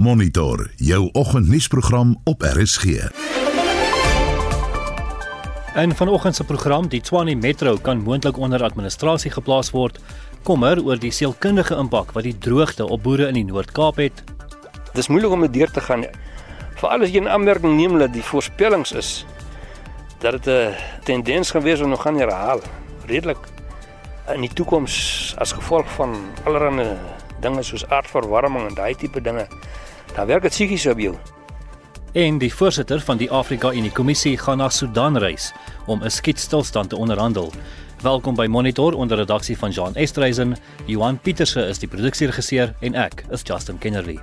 Monitor jou oggendnuusprogram op RSG. En vanoggend se program, die Tshwane Metro kan moontlik onder administrasie geplaas word. Kommer oor die sielkundige impak wat die droogte op boere in die Noord-Kaap het. Dis moeilik om dit deur te gaan. Veral as jy 'n aanmerking neem dat die voorspellings is dat dit 'n tendens gaan wees om nog gaan herhaal. Redelik in die toekoms as gevolg van allerlei dinge soos aardverwarming en daai tipe dinge, dan werk dit psigies op jou. En die voorsitter van die Afrika Unie Kommissie gaan na Sudan reis om 'n skietstilstand te onderhandel. Welkom by Monitor onder redaksie van Jean Estreisen. Johan Pieterse is die produksieregisseur en ek is Justin Kennerly.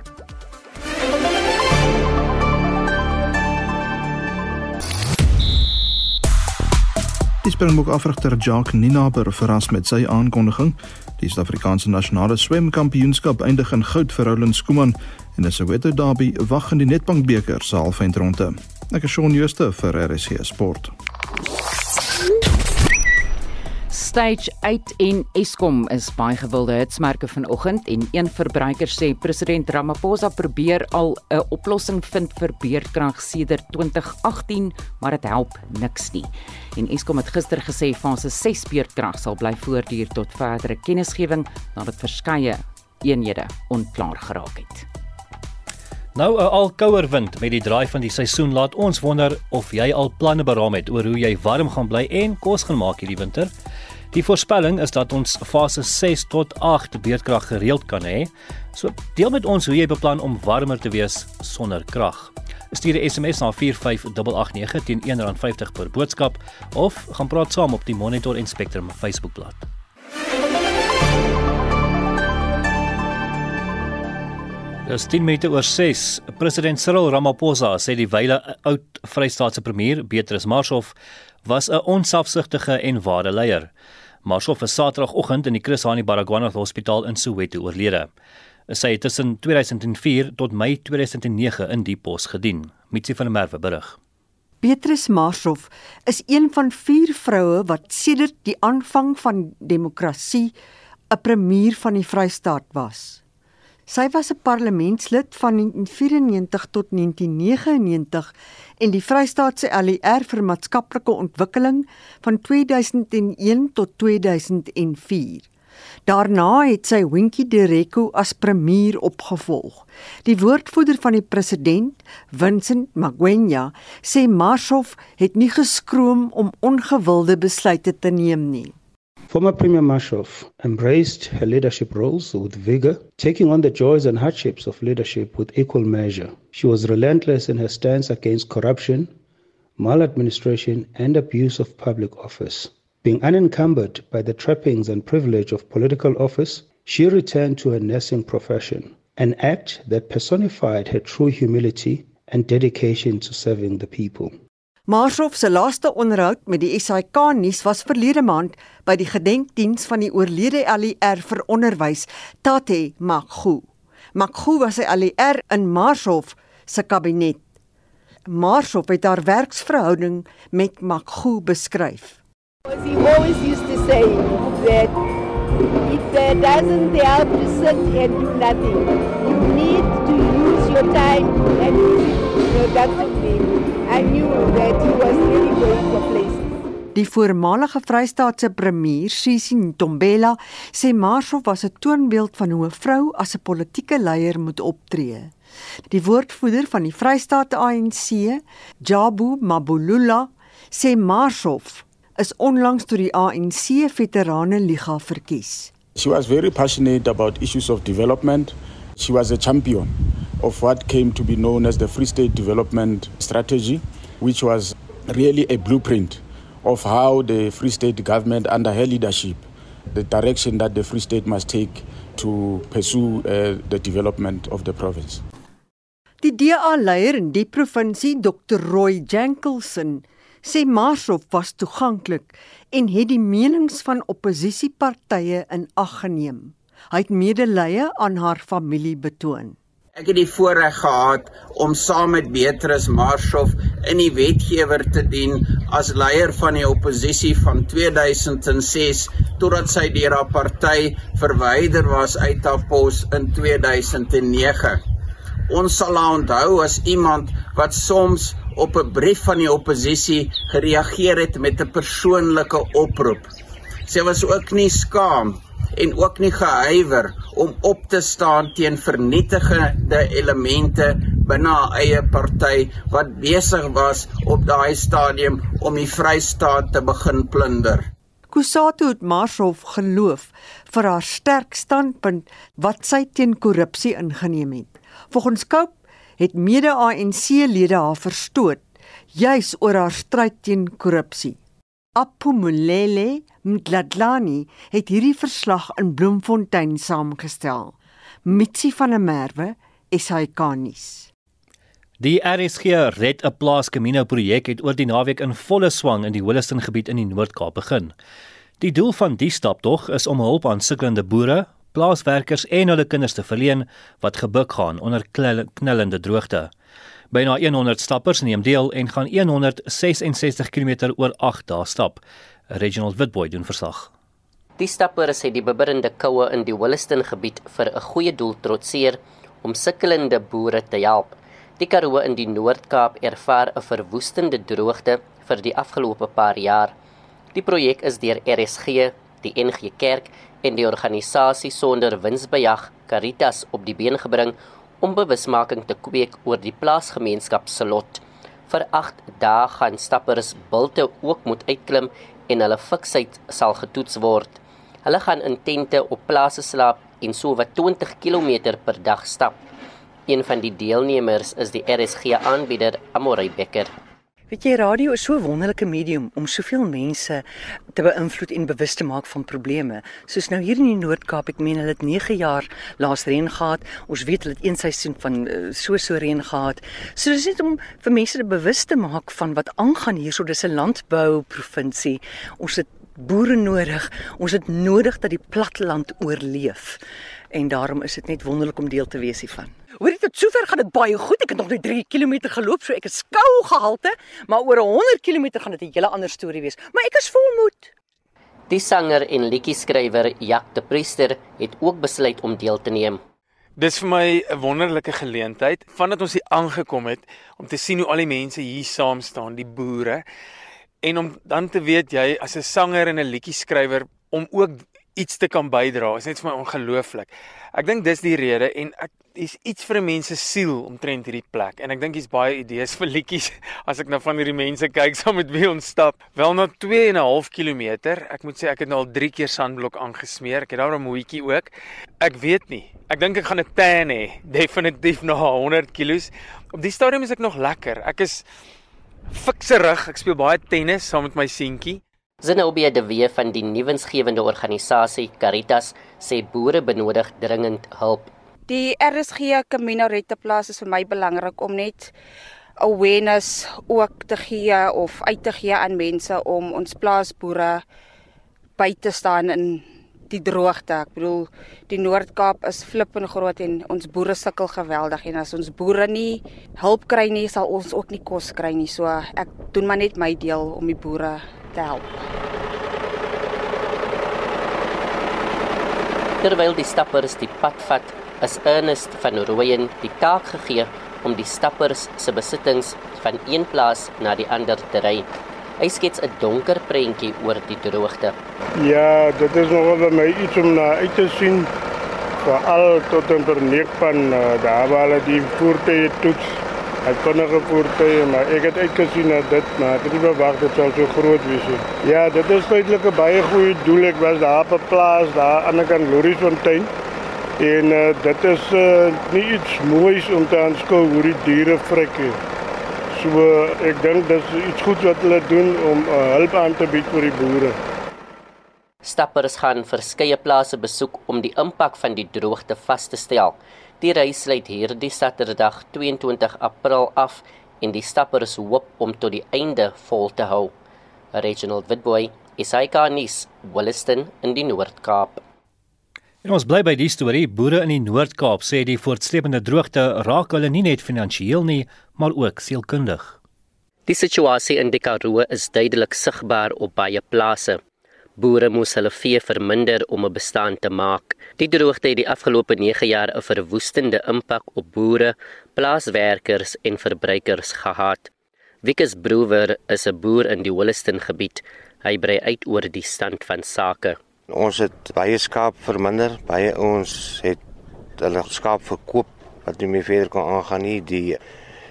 Die Springbok afrigter Jacques Ninaber verras met sy aankondiging. Die Suid-Afrikaanse nasionale swemkampioenskap eindig in goud vir Roland Skuman en die Soweto Derby wag in die Nedbank beker se halfeindronde. Ek is Shaun Schuster vir RSC Sport. Stage 8 en Eskom is baie gewilde hitsmerke vanoggend en een verbruiker sê president Ramaphosa probeer al 'n oplossing vind vir beerdkrag sedert 2018, maar dit help niks nie. En Eskom het gister gesê fase 6 beerdkrag sal bly voortduur tot verdere kennisgewing nadat verskeie eenhede onklaar geraak het. Nou 'n al kouer wind met die draai van die seisoen laat ons wonder of jy al planne beraam het oor hoe jy warm gaan bly en kos gaan maak hierdie winter. Die voorspelling is dat ons fase 6 tot 8 beerdkrag gereeld kan hê. So deel met ons hoe jy beplan om warmer te wees sonder krag. Stuur 'n SMS na 45889 teen R1.50 per boodskap of gaan praat saam op die Monitor en Spectrum Facebookblad. Dis 10 minute oor 6. President Cyril Ramaphosa sê die wyle oud Vrystaatse premier, Beatrice Marshof, was 'n onselfsugtige en ware leier. Marshof is Saterdagoggend in die Chris Hani Baragwanath Hospitaal in Soweto oorlede. Sy het tussen 2004 tot Mei 2009 in die pos gedien. Mitsi van der Merwe berig. Beatrice Marshof is een van vier vroue wat sedert die aanvang van demokrasie 'n premier van die Vrystaat was. Sy was 'n parlementslid van 1994 tot 1999 en die Vrystaatse ALR vir maatskaplike ontwikkeling van 2001 tot 2004. Daarna het sy Winkie Direko as premier opgevolg. Die woordvoerder van die president, Vincent Magwenya, sê Marshof het nie geskroom om ongewilde besluite te neem nie. Former Premier Marshoff embraced her leadership roles with vigor, taking on the joys and hardships of leadership with equal measure. She was relentless in her stance against corruption, maladministration, and abuse of public office. Being unencumbered by the trappings and privilege of political office, she returned to her nursing profession, an act that personified her true humility and dedication to serving the people. Marshof se laaste onderhoud met die SAK nuus was verlede maand by die gedenkdiens van die oorlede LER vir onderwys, Tate Makgu. Makgu was 'n LER in Marshof se kabinet. Marshof het haar werksverhouding met Makgu beskryf. He always used to say that it uh, doesn't help to sit and do nothing. You need to use your time and use it productively. I knew that he was really going for places. Die voormalige Vrystaatse premier, Sisi Ntombela, sê Marshof was 'n toonbeeld van hoe 'n vrou as 'n politieke leier moet optree. Die woordvoerder van die Vrystaat ANC, Jabu Mabulula, sê Marshof is onlangs tot die ANC Veterane Liga verkies. She was very passionate about issues of development. She was a champion of what came to be known as the Free State Development Strategy, which was really a blueprint of how the Free State government, under her leadership, the direction that the Free State must take to pursue uh, the development of the province. Die DA-leier in die provinsie, Dr. Roy Jankelson, sê Marshof was toeganklik en het die menings van oppositiepartye in ag geneem. Hy het medelee aan haar familie betoon. Ek het die voorreg gehad om saam met Beatrice Marshoff in die wetgewer te dien as leier van die oppositie van 2006 totdat sy deur haar party verwyder was uit haar pos in 2009. Ons sal haar onthou as iemand wat soms op 'n brief van die oppositie gereageer het met 'n persoonlike oproep. Sy was ook nie skaam en ook nie gehuiwer om op te staan teen vernietigende elemente binne haar eie party wat besig was op daai stadium om die Vrystaat te begin plunder. Kusatu het Marshof geloof vir haar sterk standpunt wat sy teen korrupsie ingeneem het. Volgens Cope het mede-ANC-lede haar verstoot juis oor haar stryd teen korrupsie. Apumulele Mdladlani het hierdie verslag in Bloemfontein saamgestel. Mitsi van der Merwe, SAK-nuus. Die RSG Red 'n Plaas Camino projek het oor die naweek in volle swang in die Holliston gebied in die Noord-Kaap begin. Die doel van die staptog is om hulp aan sukkelende boere, plaaswerkers en hulle kinders te verleen wat gebuk gaan onder knellende droogte. Byna 100 stappers neem deel en gaan 166 km oor 8 dae stap. Reginald Witboy doen verslag. Die stappers het die bibberende koue in die Holliston gebied vir 'n goeie doel trotseer om sukkelende boere te help. Die Karoo in die Noord-Kaap ervaar 'n verwoestende droogte vir die afgelope paar jaar. Die projek is deur RSG, die NG Kerk en die organisasie sonder winsbejag Caritas op die been gebring om bewusmaking te kweek oor die plaasgemeenskap se lot. Vir 8 dae gaan stappers bulte ook moet uitklim en hulle fiksheid sal getoets word. Hulle gaan in tente op plase slaap en so wat 20 km per dag stap. Een van die deelnemers is die RSG aanbieder Amorey Becker. Weet jy radio is so 'n wonderlike medium om soveel mense te beïnvloed en bewus te maak van probleme. Soos nou hier in die Noord-Kaap, ek meen hulle het 9 jaar laas reën gehad. Ons weet hulle het een seisoen van uh, so so reën gehad. So dis net om vir mense te bewus te maak van wat aangaan hierso. Dis 'n landbou provinsie. Ons het boere nodig. Ons het nodig dat die platteland oorleef. En daarom is dit net wonderlik om deel te wees hiervan. Hoor jy tot sover gaan dit baie goed. Ek het nog net 3 km geloop, so ek is skou gehalte, maar oor 100 km gaan dit 'n hele ander storie wees. Maar ek is vol moed. Die sanger en liedjie-skrywer Jak de Priester het ook besluit om deel te neem. Dis vir my 'n wonderlike geleentheid vandat ons hier aangekom het om te sien hoe al die mense hier saam staan, die boere. En om dan te weet jy as 'n sanger en 'n liedjie-skrywer om ook iets te kan bydra, is net vir my ongelooflik. Ek dink dis die rede en ek is iets vir 'n mens se siel omtrent hierdie plek en ek dink hier's baie idees vir liedjies as ek nou van hierdie mense kyk saam met wie ons stap. Wel na 2 en 'n half kilometer. Ek moet sê ek het nou al 3 keer sandblok aangesmeer. Ek het daar 'n moetjie ook. Ek weet nie. Ek dink ek gaan 'n tan hê, definitief na 100 kg. Op die stadium is ek nog lekker. Ek is fikserig. Ek speel baie tennis saam met my seentjie. Zenobia de Wee van die nuwensgewende organisasie Caritas sê boere benodig dringend hulp. Die RSG Camino Rette Plaas is vir my belangrik om net awareness ook te gee of uit te gee aan mense om ons plaasboere by te staan in die droogte. Ek bedoel die Noord-Kaap is flippend groot en ons boere sukkel geweldig en as ons boere nie hulp kry nie, sal ons ook nie kos kry nie. So ek doen maar net my deel om die boere te help. Terwyl die stappers die pad vat is Ernest van Rooyen die taak gegee om die stappers se besittings van een plaas na die ander te ry. Hy skets 'n donker prentjie oor die droogte. Ja, dit is nogal vir my iets om na uit te sien veral tot en verneek van uh, daar waar hulle die voertuie toets. Hy kon 'n voertuie, maar ek het uitgesien dat dit maar ek het nie verwag dit sou so groot wees nie. Ja, dit is feitelik 'n baie goeie doel. Ek was daar op 'n plaas daar aan die kant Lorisfontein. En uh, dit is uh, nie iets moois om te aanskou hoe die diere vrek nie. So ek dink dis iets goed wat hulle doen om uh, hulp aan te bied vir die boere. Stappers gaan verskeie plase besoek om die impak van die droogte vas te stel. Die reis sluit hierdie Saterdag 22 April af en die stappers hoop om tot die einde vol te hou. Reginald Witboy, Isaiah Wollaston in die Noord-Kaap. En ons bly by die storie. Boere in die Noord-Kaap sê die voortsleepende droogte raak hulle nie net finansiëel nie, maar ook sielkundig. Die situasie in die Karoo is duidelik sigbaar op baie plase. Boere moes hulle vee verminder om 'n bestaan te maak. Die droogte het die afgelope 9 jaar 'n verwoestende impak op boere, plaaswerkers en verbruikers gehad. Wikus Brewer is 'n boer in die Wolliston gebied. Hy brei uit oor die stand van sake. Ons het baie skaap verminder, baie ons het hulle skaap verkoop wat nie meer verder kon aangaan nie. Die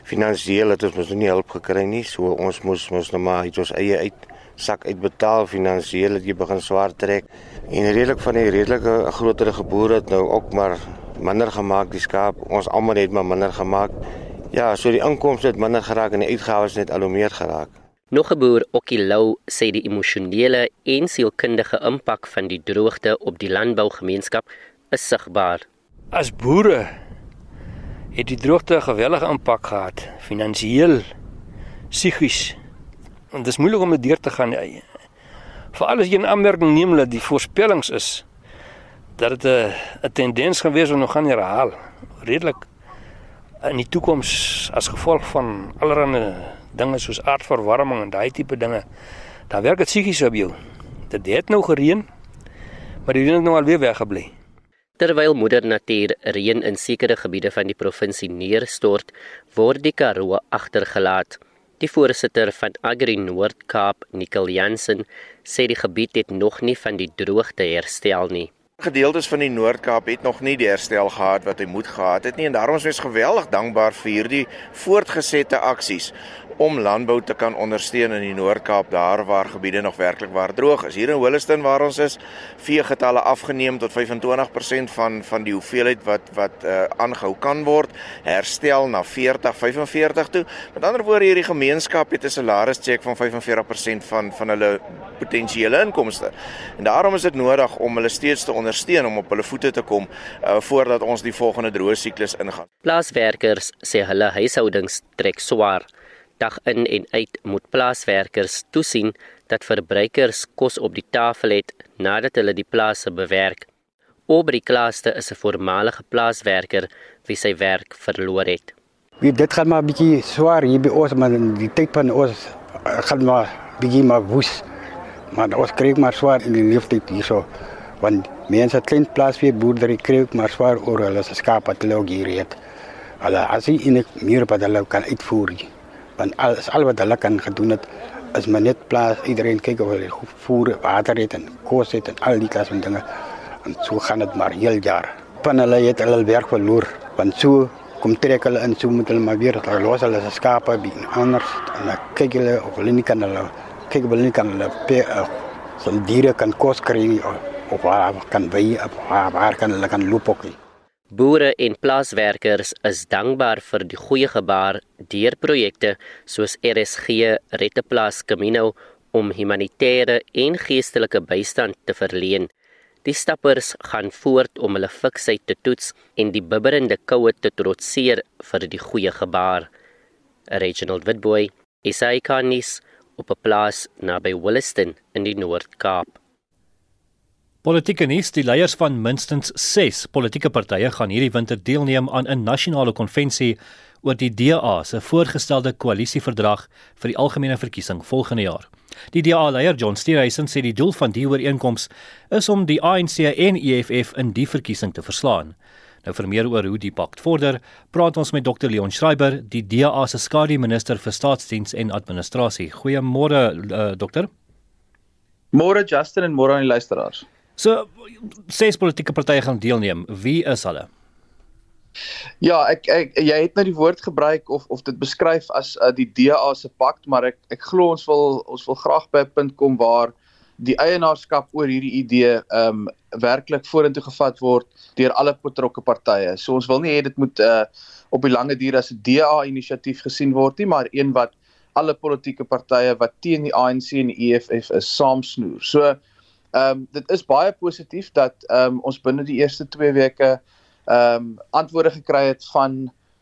finansiële het ons mos nie hulp gekry nie, so ons moes mos nou maar iets ons eie uit sak uitbetaal finansiëel het jy begin swaar trek. En redelik van die redelike groter geboere het nou ook maar minder gemaak die skaap. Ons almal het maar minder gemaak. Ja, so die inkomste het minder geraak en die uitgawes net al hoe meer geraak. Nog 'n boer, Okilou, sê die emosionele en sielkundige impak van die droogte op die landbougemeenskap is sigbaar. As boere het die droogte 'n gewellige impak gehad, finansiëel, psigies. En dit is moeilik om dit deur te gaan. Veral as jy 'n aanmerking neem dat die voorspellings is dat dit 'n tendens gaan wees om nog gaan herhaal. Redelik in die toekoms as gevolg van allerlei dinge soos aardverwarming en daai tipe dinge, dan werk dit psigies op jou. Dit het nou gereën, maar die reën het nou alweer weggebly. Terwyl moeder natuur reën in sekere gebiede van die provinsie neerstort, word die Karoo agtergelaat. Die voorsitter van Agri Noord-Kaap, Nicole Jansen, sê die gebied het nog nie van die droogte herstel nie. Gedeeltes van die Noord-Kaap het nog nie die herstel gehad wat hy moet gehad het nie en daarom is ons geweldig dankbaar vir hierdie voortgesette aksies om landbou te kan ondersteun in die Noord-Kaap daar waar gebiede nog werklik waar droog is. Hier in Holliston waar ons is, vee getalle afgeneem tot 25% van van die hoeveelheid wat wat uh, aangehou kan word, herstel na 40, 45 toe. Met ander woorde hierdie gemeenskap het 'n salarischeck van 45% van van hulle potensiële inkomste. En daarom is dit nodig om hulle steeds te ondersteun om op hulle voete te kom uh, voordat ons die volgende droë siklus ingaan. Plaaswerkers sê hulle huishoudings trek swaar dag in en uit moet plaaswerkers toesien dat verbruikers kos op die tafel het nadat hulle die plase bewerk. Aubrey Klaaste is 'n voormalige plaaswerker wie sy werk verloor het. Wie dit gaan maar bietjie swaar hier by ons maar die tyd van ons gaan maar bietjie maar woes. Maar ons kry maar swaar in die leeftyd hierso want mense klein plaas weer boerdery kry maar swaar oor hulle skaap wat hulle ook hier het. Hulle as jy in 'n muur wat hulle kan uitvoer. Nie want alles al wat hulle kan gedoen het is maar net plaas iedereen kyk of hulle voer water het en kos het en al die klas van dinge. En so gaan dit maar heel jaar. Van hulle het hulle werk verloor want so kom trek hulle in so moet hulle maar weer hulle los hulle se skape by anders en dan kyk hulle of hulle nie kan hulle kyk of hulle nie kan hulle pe uh, so diere kan kos kry of waar kan wy of waar kan hulle kan loop ook nie Boere en plaaswerkers is dankbaar vir die goeie gebaar deur projekte soos RSG Retteplaas Camino om humanitêre en geestelike bystand te verleen. Die stappers gaan voort om hulle fiksheid te toets en die bibberende koue te trotseer vir die goeie gebaar. Reginald Witboy, Isaiah op 'n plaas naby Williston in die Noord-Kaap. Politieke nuus: Die leiers van minstens 6 politieke partye gaan hierdie winter deelneem aan 'n nasionale konvensie oor die DA se voorgestelde koalisieverdrag vir die algemene verkiesing volgende jaar. Die DA-leier John Steenhuisen sê die doel van die ooreenkoms is om die ANC en EFF in die verkiesing te verslaan. Nou vir meer oor hoe die pakt vorder, praat ons met Dr Leon Schreiber, die DA se skademinister vir staatsdiens en administrasie. Goeiemôre uh, dokter. Môre Justin en môre aan die luisteraars. So ses politieke partye gaan deelneem. Wie is hulle? Ja, ek ek jy het nou die woord gebruik of of dit beskryf as uh, die DA se pakt, maar ek ek glo ons wil ons wil graag by 'n punt kom waar die eienaarskap oor hierdie idee ehm um, werklik vorentoe gevat word deur alle betrokke partye. So ons wil nie hê dit moet uh op die lange duur as 'n DA inisiatief gesien word nie, maar een wat alle politieke partye wat teen die ANC en die EFF is saamsnoer. So Ehm um, dit is baie positief dat ehm um, ons binne die eerste 2 weke ehm um, antwoorde gekry het van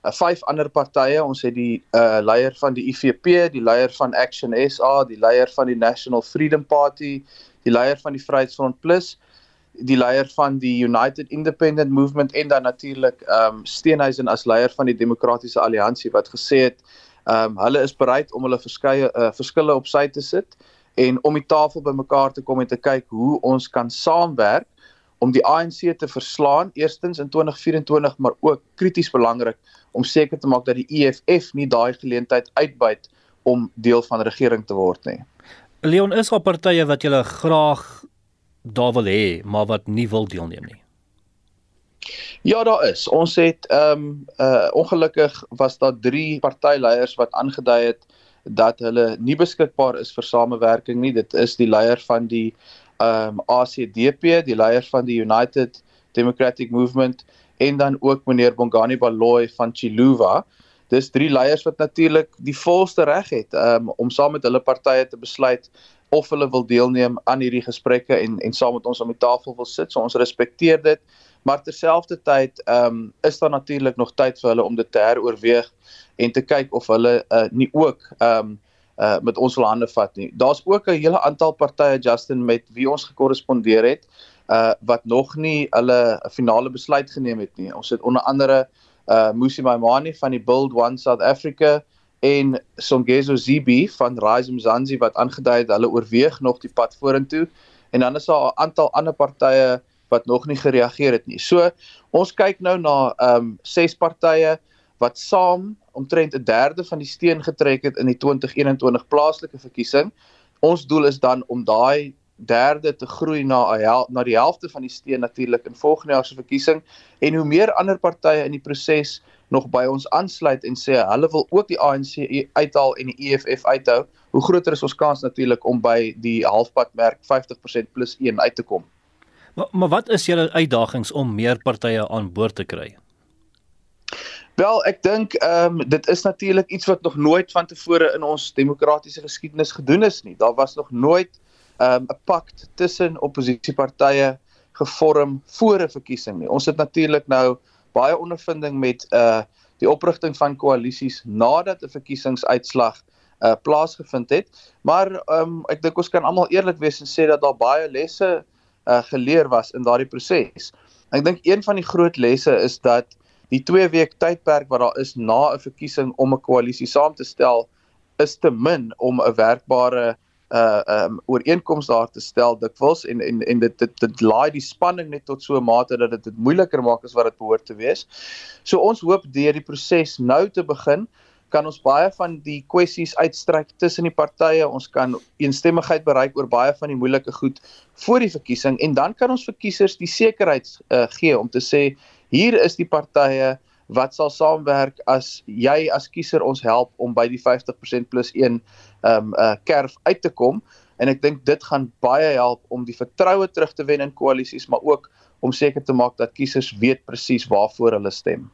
uh, vyf ander partye. Ons het die uh leier van die IFP, die leier van Action SA, die leier van die National Freedom Party, die leier van die Vryheidsfront Plus, die leier van die United Independent Movement en dan natuurlik ehm um, Steenhuisen as leier van die Demokratiese Alliansie wat gesê het ehm um, hulle is bereid om hulle verskeie uh, verskille op sy te sit en om die tafel bymekaar te kom en te kyk hoe ons kan saamwerk om die ANC te verslaan eerstens in 2024 maar ook krities belangrik om seker te maak dat die EFF nie daai geleentheid uitbuit om deel van die regering te word nie. Leon is daar partye wat jy graag daar wil hê maar wat nie wil deelneem nie. Ja, daar is. Ons het ehm um, uh ongelukkig was daar 3 partyleiers wat aangedui het dat hulle nie beskikbaar is vir samewerking nie. Dit is die leier van die ehm um, ACDP, die leier van die United Democratic Movement en dan ook meneer Bongani Baloyi van Chiluva. Dis drie leiers wat natuurlik die volste reg het um, om saam met hulle partye te besluit of hulle wil deelneem aan hierdie gesprekke en en saam met ons om die tafel wil sit. So ons respekteer dit. Maar terselfdertyd ehm um, is daar natuurlik nog tyd vir hulle om dit te heroorweeg en te kyk of hulle uh, nie ook ehm um, uh met ons wil hande vat nie. Daar's ook 'n hele aantal partye Justin met wie ons gekorrespondeer het uh wat nog nie hulle finale besluit geneem het nie. Ons het onder andere uh Musi Maimani van die Build One South Africa en Songezo Zibi van Rise Mzansi wat aangedui het hulle oorweeg nog die pad vorentoe en dan is daar 'n aantal ander partye wat nog nie gereageer het nie. So ons kyk nou na um ses partye wat saam omtrent 'n derde van die steen getrek het in die 2021 plaaslike verkiesing. Ons doel is dan om daai derde te groei na na die helfte van die steen natuurlik in volgende jaar se verkiesing en hoe meer ander partye in die proses nog by ons aansluit en sê hulle wil ook die ANC uithaal en die EFF uithou, hoe groter is ons kans natuurlik om by die halfpad merk 50% plus 1 uit te kom. Maar, maar wat is julle uitdagings om meer partye aan boord te kry? Wel, ek dink ehm um, dit is natuurlik iets wat nog nooit van tevore in ons demokratiese geskiedenis gedoen is nie. Daar was nog nooit ehm um, 'n pakt tussen oppositiepartye gevorm voor 'n verkiesing nie. Ons het natuurlik nou baie ondervinding met uh die oprigting van koalisies nadat 'n verkiesingsuitslag uh plaasgevind het. Maar ehm um, ek dink ons kan almal eerlik wees en sê dat daar baie lesse uh geleer was in daardie proses. Ek dink een van die groot lesse is dat die 2 week tydperk wat daar is na 'n verkiesing om 'n koalisie saam te stel is te min om 'n werkbare uh um ooreenkoms daar te stel dikwels en en en dit dit dit laai die spanning net tot so 'n mate dat dit dit moeiliker maak as wat dit behoort te wees. So ons hoop deur die proses nou te begin kan ons baie van die kwessies uitstryk tussen die partye. Ons kan eensstemmigheid bereik oor baie van die moeilike goed voor die verkiesing en dan kan ons vir kiesers die sekerheid uh, gee om te sê hier is die partye wat sal saamwerk as jy as kiezer ons help om by die 50% plus 1 ehm um, uh, kerf uit te kom en ek dink dit gaan baie help om die vertroue terug te wen in koalisies maar ook om seker te maak dat kiesers weet presies waarvoor hulle stem.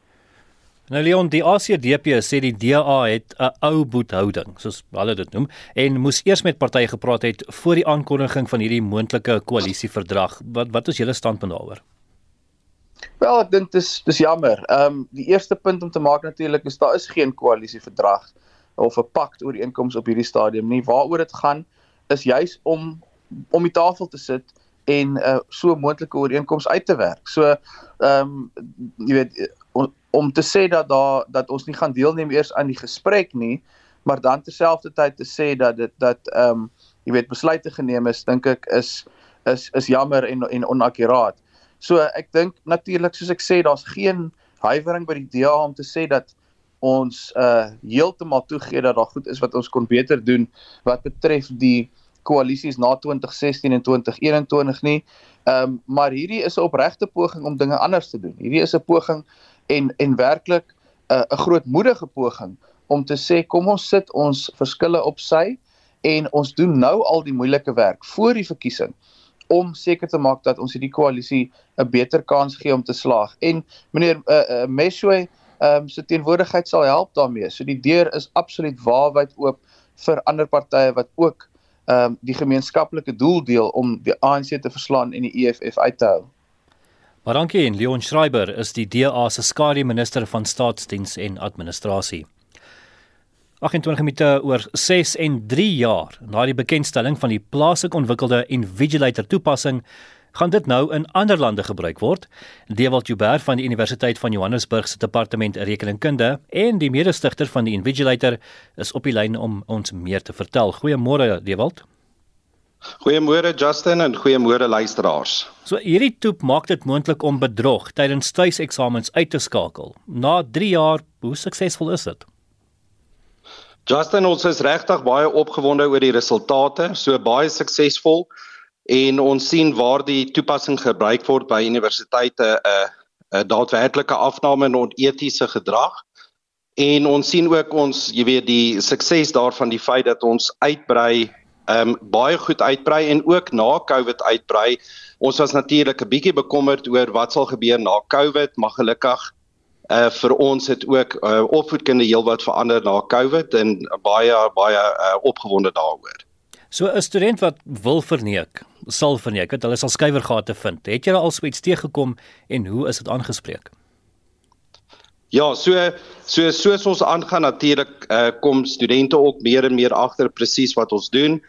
Nou Leon, die ACDP sê die DA het 'n ou boethouding, soos hulle dit noem, en moes eers met partye gepraat het voor die aankondiging van hierdie moontlike koalisieverdrag. Wat wat is julle standpunt daaroor? Wel, ek dink dis dis jammer. Ehm um, die eerste punt om te maak natuurlik is daar is geen koalisieverdrag of 'n pakt ooreenkoms op hierdie stadium nie. Waaroor dit gaan is juis om om die tafel te sit en 'n uh, so moontlike ooreenkoms uit te werk. So ehm um, jy weet om, om te sê dat daar dat ons nie gaan deelneem eers aan die gesprek nie, maar dan terselfdertyd te sê dat dit dat ehm um, jy weet besluite geneem is, dink ek is is is jammer en en onakkuraat. So ek dink natuurlik soos ek sê daar's geen huiwering by die DA om te sê dat ons uh heeltemal toegee dat daar goed is wat ons kon beter doen wat betref die koalisies na 2016 en 2021 nie. Ehm um, maar hierdie is 'n opregte poging om dinge anders te doen. Hierdie is 'n poging en en werklik 'n uh, 'n grootmoedige poging om te sê kom ons sit ons verskille op sy en ons doen nou al die moeilike werk voor die verkiesing om seker te maak dat ons hierdie koalisie 'n beter kans gee om te slaag. En meneer uh, uh, Meshwe ehm um, se teenwoordigheid sal help daarmee. So die deur is absoluut waarwyd oop vir ander partye wat ook ehm um, die gemeenskaplike doel deel om die ANC te verslaan en die EFF uit te hou. Maar dankie en Leon Schreiber is die DA se skare minister van staatsdiens en administrasie. 28 minute oor 6 en 3 jaar na die bekendstelling van die plaaslik ontwikkelde Invigilator toepassing gaan dit nou in ander lande gebruik word. Dewald Joubert van die Universiteit van Johannesburg se departement rekenkunde en die mede-stigter van die Invigilator is op die lyn om ons meer te vertel. Goeiemôre Dewald. Goeiemôre Justin en goeiemôre luisteraars. So hierdie toep maak dit moontlik om bedrog tydens tuiseksamens uit te skakel. Na 3 jaar, hoe suksesvol is dit? Justin, ons is regtig baie opgewonde oor die resultate, so baie suksesvol en ons sien waar die toepassing gebruik word by universiteite 'n uh, 'n daadwerklike afname in onetiese gedrag. En ons sien ook ons, jy weet, die sukses daarvan die feit dat ons uitbrei, ehm um, baie goed uitbrei en ook na COVID uitbrei. Ons was natuurlik 'n bietjie bekommerd oor wat sal gebeur na COVID, maar gelukkig uh vir ons het ook uh, opvoedkunde heelwat verander na COVID en baie baie uh, opgewonde daaroor. So 'n student wat wil verneek, sal verneek dat hulle sal skuiwergate vind. Het jy al so iets teëgekom en hoe is dit aangespreek? Ja, so so soos ons aangaan natuurlik uh, kom studente ook meer en meer agter presies wat ons doen.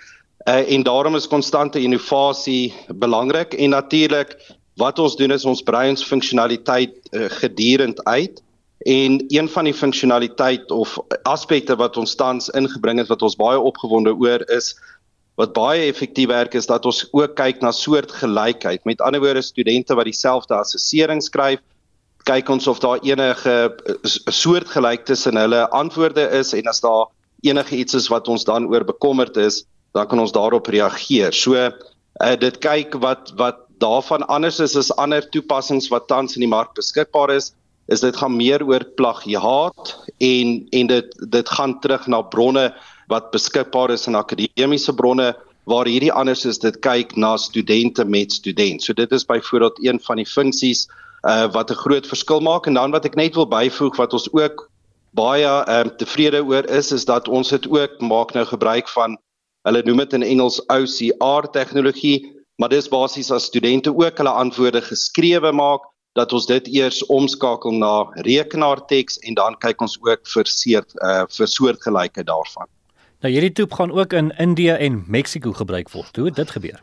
Uh, en daarom is konstante innovasie belangrik en natuurlik wat ons doen is ons brei ons funksionaliteit uh, gedurend uit en een van die funksionaliteit of aspekte wat ons tans ingebring het wat ons baie opgewonde oor is wat baie effektief werk is dat ons ook kyk na soortgelykheid. Met ander woorde studente wat dieselfde assessering skryf, kyk ons of daar enige soortgelyk tussen hulle antwoorde is en as daar enige iets is wat ons dan oor bekommerd is, dan kan ons daarop reageer. So uh, dit kyk wat wat daarvan anders is as ander toepassings wat tans in die mark beskikbaar is, is dit gaan meer oor plagiaat en en dit dit gaan terug na bronne wat beskikbaar is in akademiese bronne waar hierdie anders is dit kyk na studente met student. So dit is byvoorbeeld een van die funksies uh wat 'n groot verskil maak en dan wat ek net wil byvoeg wat ons ook baie um, tevrede oor is is dat ons dit ook maak nou gebruik van hulle noem dit in Engels OCR tegnologie, maar dis basies as studente ook hulle antwoorde geskrewe maak dat ons dit eers omskakel na rekenaarteks en dan kyk ons ook vir seert uh vir soortgelyke daarvan. Nou hierdie toep gaan ook in Indië en Mexiko gebruik word. Hoe het dit gebeur?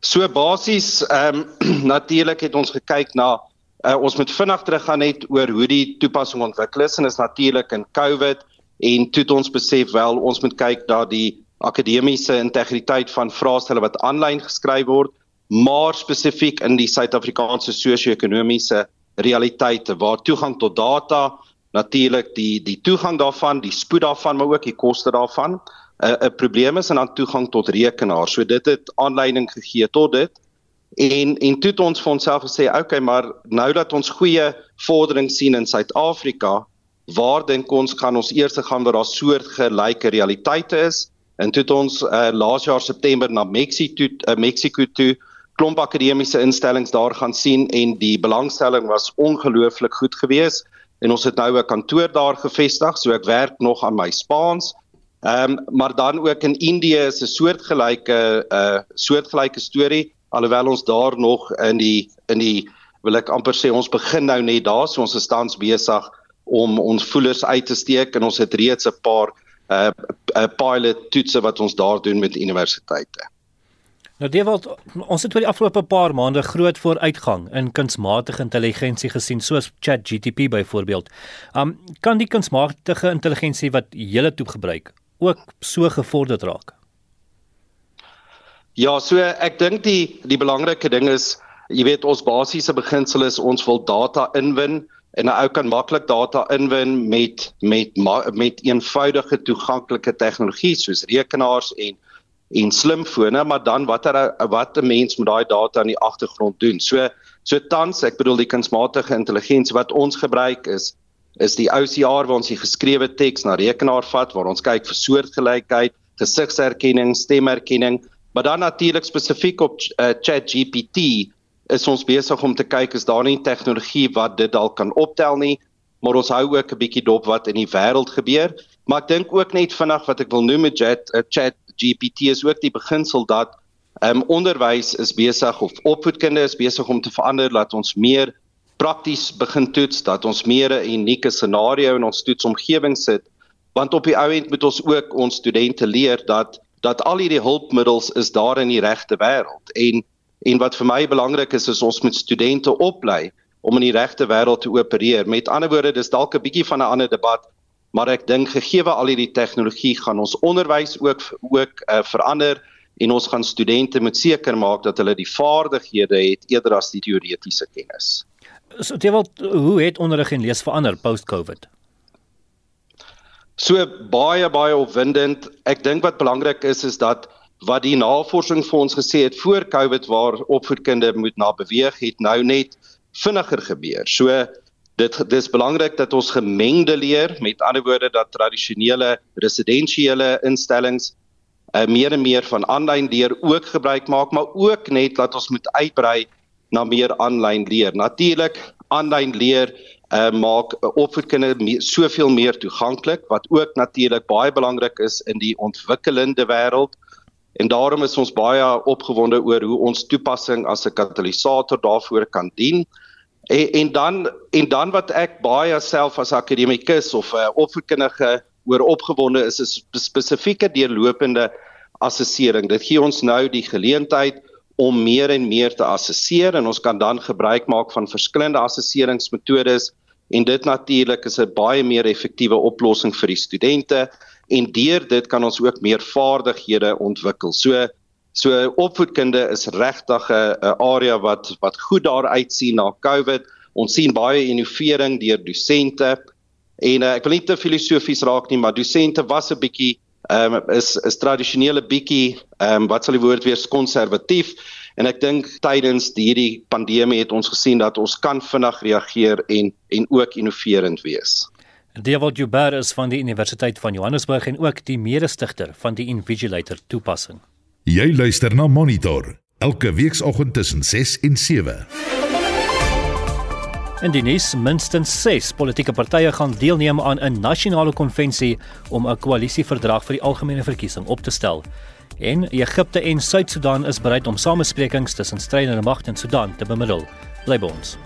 So basies ehm um, natuurlik het ons gekyk na uh, ons moet vinnig teruggaan net oor hoe die toepassing ontwikkel is en is natuurlik in COVID en toe het ons besef wel ons moet kyk dat die akademiese integriteit van vraestelle wat aanlyn geskryf word maar spesifiek in die Suid-Afrikaanse sosio-ekonomiese realiteite waar toegang tot data natuurlik die die toegang daarvan, die spoed daarvan, maar ook die koste daarvan. 'n uh, 'n probleem is en dan toegang tot rekenaar. So dit het aanleiding gegee tot dit. En en toe het ons vir onsself gesê, oké, okay, maar nou dat ons goeie vordering sien in Suid-Afrika, waar dink ons gaan ons eers gaan waar daar soortgelyke realiteite is? En toe het ons uh, laas jaar September na Mexiko uh, Mexiko toe klomp akademiese instellings daar gaan sien en die belangstelling was ongelooflik goed geweest en ons het nou 'n kantoor daar gevestig, so ek werk nog aan my Spaans. Ehm um, maar dan ook in Indië is 'n soortgelyke 'n uh, soortgelyke storie alhoewel ons daar nog in die in die wil ek amper sê ons begin nou net daar, so ons is tans besig om ons voelers uit te steek en ons het reeds 'n paar uh, uh, pilot toetse wat ons daar doen met universiteite. Nou Dewald, ons het oor die afgelope paar maande groot vooruitgang in kunsmatige intelligensie gesien soos ChatGPT byvoorbeeld. Um kan die kunsmatige intelligensie wat julle toe gebruik ook so gevorderd raak? Ja, so ek dink die die belangrike ding is, jy weet ons basiese beginsel is ons wil data inwin en 'n ou kan maklik data inwin met met met eenvoudige toeganklike tegnologie soos rekenaars en en slimfone, maar dan watter wat 'n mens met daai data in die agtergrond doen. So so tans, ek bedoel die kunsmatige intelligensie wat ons gebruik is is die OCR waar ons die geskrewe teks na rekenaar vat waar ons kyk vir soortgelykheid, gesigserkenning, stemherkenning, maar dan natuurlik spesifiek op uh, ChatGPT is ons besig om te kyk is daar nie tegnologie wat dit dalk kan optel nie, maar ons hou ook 'n bietjie dop wat in die wêreld gebeur. Maar ek dink ook net vinnig wat ek wil noem met Chat uh, Chat GPT is ook die beginsel dat ehm um, onderwys is besig of opvoedkunde is besig om te verander dat ons meer prakties begin toets, dat ons meer 'n unieke scenario in ons toetsomgewing sit, want op die ou end moet ons ook ons studente leer dat dat al hierdie hulpmiddels is daar in die regte wêreld en en wat vir my belangrik is is ons moet studente oplei om in die regte wêreld te opereer. Met ander woorde, dis dalk 'n bietjie van 'n ander debat maar ek dink gegee al hierdie tegnologie gaan ons onderwys ook ook uh, verander en ons gaan studente moet seker maak dat hulle die vaardighede het eerder as die teoretiese kennis. So terwyl hoe het onderrig en lees verander post-COVID? So baie baie opwindend. Ek dink wat belangrik is is dat wat die navorsing vir ons gesê het voor COVID waar opvoedkunde moet na beweeg het nou net vinniger gebeur. So dit dis belangrik dat ons gemengde leer, met ander woorde dat tradisionele residensiële instellings uh, meer en meer van aanlyn leer ook gebruik maak, maar ook net dat ons moet uitbrei na meer aanlyn leer. Natuurlik aanlyn leer uh, maak opvoedkunde soveel meer toeganklik wat ook natuurlik baie belangrik is in die ontwikkelende wêreld. En daarom is ons baie opgewonde oor hoe ons toepassing as 'n katalisator daarvoor kan dien. En, en dan en dan wat ek baie self as akademikus of 'n uh, opvoedkundige oor opgewonde is 'n spesifieke deurlopende assessering. Dit gee ons nou die geleentheid om meer en meer te assesseer en ons kan dan gebruik maak van verskillende assesseringsmetodes en dit natuurlik is 'n baie meer effektiewe oplossing vir die studente en deur dit kan ons ook meer vaardighede ontwikkel. So so opvoedkunde is regtig 'n area wat wat goed daar uitsien na COVID. Ons sien baie innovering deur dosente en uh, ek wil nie te filosofies raak nie, maar dosente was 'n bietjie ehm um, is is tradisionele bietjie ehm um, wat sal die woord wees konservatief en ek dink tydens hierdie pandemie het ons gesien dat ons kan vinnig reageer en en ook innoverend wees. Dewald Joubert is van die Universiteit van Johannesburg en ook die mede-stigter van die Invigilator toepassing. Jy luister na Monitor elke weekoggend tussen 6 en 7. In die nuus minstens 6 politieke partye gaan deelneem aan 'n nasionale konvensie om 'n koalisieverdrag vir die algemene verkiesing op te stel. En Egipte en Suud-Sudan is bereid om samesprekings tussen strydende magte in Sudan te bemiddel. Bly by ons.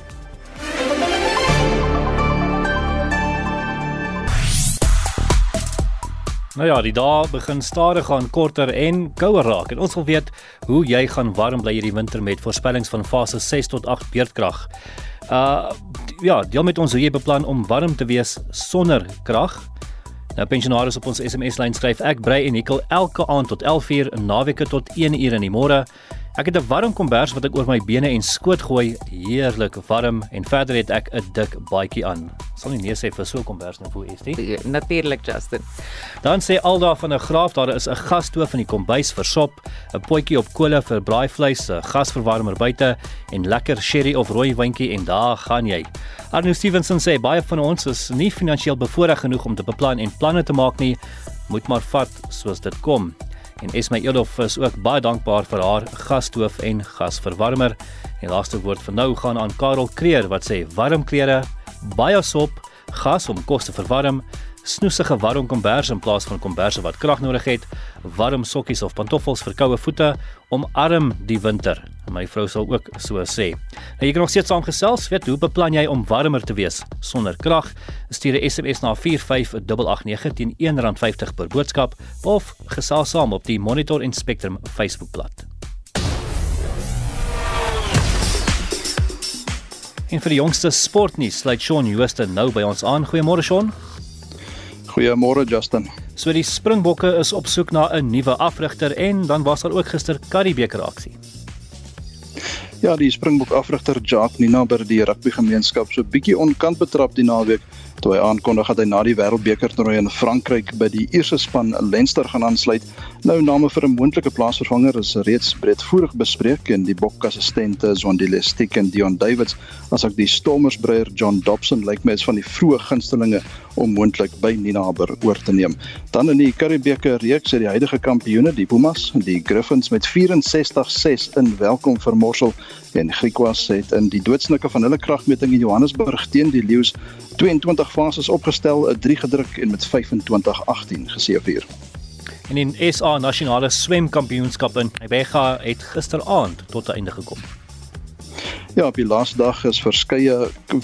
Nou ja, die dae begin stadig aan korter en kouer raak en ons wil weet hoe jy gaan warm bly hierdie winter met voorspellings van fase 6 tot 8 beurtkrag. Uh ja, deel met ons hoe jy beplan om warm te wees sonder krag. Nou pensionaars op ons SMS lyn skryf ek brei en hikkel elke aand tot 11uur en naweke tot 1uur in die môre. Ek het 'n warm kombers wat ek oor my bene en skoot gooi, heerlik warm en verder het ek 'n dik baadjie aan. Sal nie nee sê vir so 'n kombers nou is dit? Ja, natuurlik Justin. Dan sê Alda van 'n graaf daar is 'n gasstoof in die kombuis vir sop, 'n potjie op kolle vir braaivleis, 'n gasverwarmer buite en lekker sherry of rooi wyntjie en daar gaan jy. Arno Stevenson sê baie van ons is nie finansiëel bevoordeel genoeg om te beplan en planne te maak nie, moet maar vat soos dit kom. En Esme Elof is ook baie dankbaar vir haar gasstoof en gasverwarmer. En laaste woord vir nou gaan aan Karel Kreer wat sê warm klere, baie sop, gas om kos te verwarm, snoesige warm kombers in plaas van komberse wat krag nodig het, warm sokkies of pantoffels vir koue voete, omarm die winter. My vrou sal ook so sê. Nou jy kan nog steeds saamgesels, weet hoe beplan jy om warmer te wees sonder krag? Stuur 'n SMS na 45889 teen R1.50 per boodskap of gesels saam op die Monitor en Spectrum Facebookblad. En vir die jongste sportnuus sluit Shaun Jooste nou by ons aan. Goeiemôre Shaun. Goeiemôre Justin. So die Springbokke is op soek na 'n nuwe afrigter en dan was daar ook gister Karibeker aksie. Ja, die Springbok afrigter Jacques Ninaber die rugbygemeenskap so bietjie onkant betrap die naweek toe hy aankondig dat hy na die Wêreldbeker toernooi in Frankryk by die eerste span Leinster gaan aansluit. Nou name vir 'n moontlike plaasvervanger is reeds breedvoerig bespreek en die bokassistente Zwandile Stick en Dion Davids asook die Stormersbreier John Dobson lyk my is van die vroeë gunstelinge om moontlik by Ninaber oor te neem. Dan in die Karibeker reeks het die huidige kampioene, die Pumas, die Griffins met 64-6 in welkom vermorsel en Griquas het in die doodsnike van hulle kragmeting in Johannesburg teen die Lions 22 fases opgestel, 'n 3 gedruk en met 25-18 geseëvier. En in SA nasionale swemkampioenskap in Ibega het gisteraand tot einde gekom. Ja, op die laaste dag is verskeie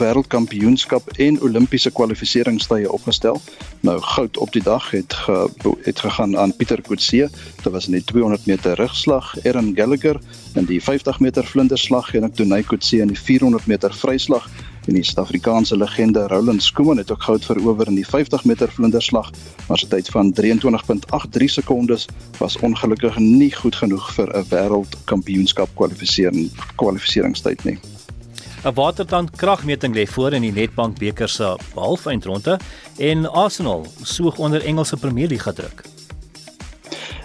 wêreldkampioenskap en Olimpiese kwalifikasiestye opgestel. Nou goud op die dag het ge, het gegaan aan Pieter Kotse. Dit was in die 200 meter rugslag, Aaron Gallagher in die 50 meter vlinderslag en ek Donay Kotse in die 400 meter vryslag en die Suid-Afrikaanse legende Roland Skuman het ook goud verower in die 50 meter vlinderslag, maar sy tyd van 23.83 sekondes was ongelukkig nie goed genoeg vir 'n wêreldkampioenskap kwalifisering kwalifiseringstyd nie. 'n Watertand kragmeting lê voor in die Nedbank beker se halfeindronde en Arsenal soog onder Engelse Premier League druk.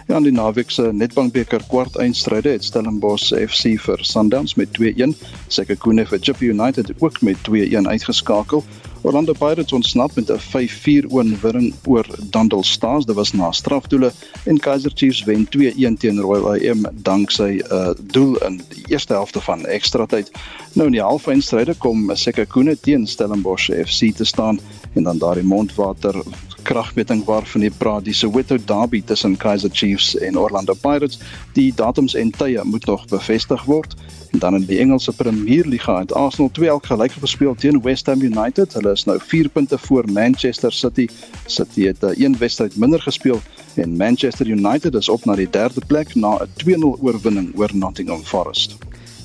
Ja, in die naweek se Nedbankbeker kwart eindstryde het Stellenbosch FC vir Sundowns met 2-1, Sekhukhune vir Chippa United ook met 2-1 uitgeskakel. Orlando Pirates ontsnap met 'n 5-4 oorwinning oor Dundee Stars. Dit was na strafdoele en Kaizer Chiefs wen 2-1 teen Royal AM danksy 'n uh, doel in die eerste helfte van ekstra tyd. Nou in die halfeindstryde kom Sekhukhune teen Stellenbosch FC te staan en dan daardie mondwater kragmeting waarvan jy praat, die Soweto Derby tussen Kaizer Chiefs en Orlando Pirates. Die datums en tye moet nog bevestig word. En dan in die Engelse Premier League het Arsenal 2 elk gelyk gespeel teen West Ham United. Hulle is nou 4 punte voor Manchester City. City het 'n uh, een wedstryd minder gespeel en Manchester United is op na die derde plek na 'n 2-0 oorwinning oor Nottingham Forest.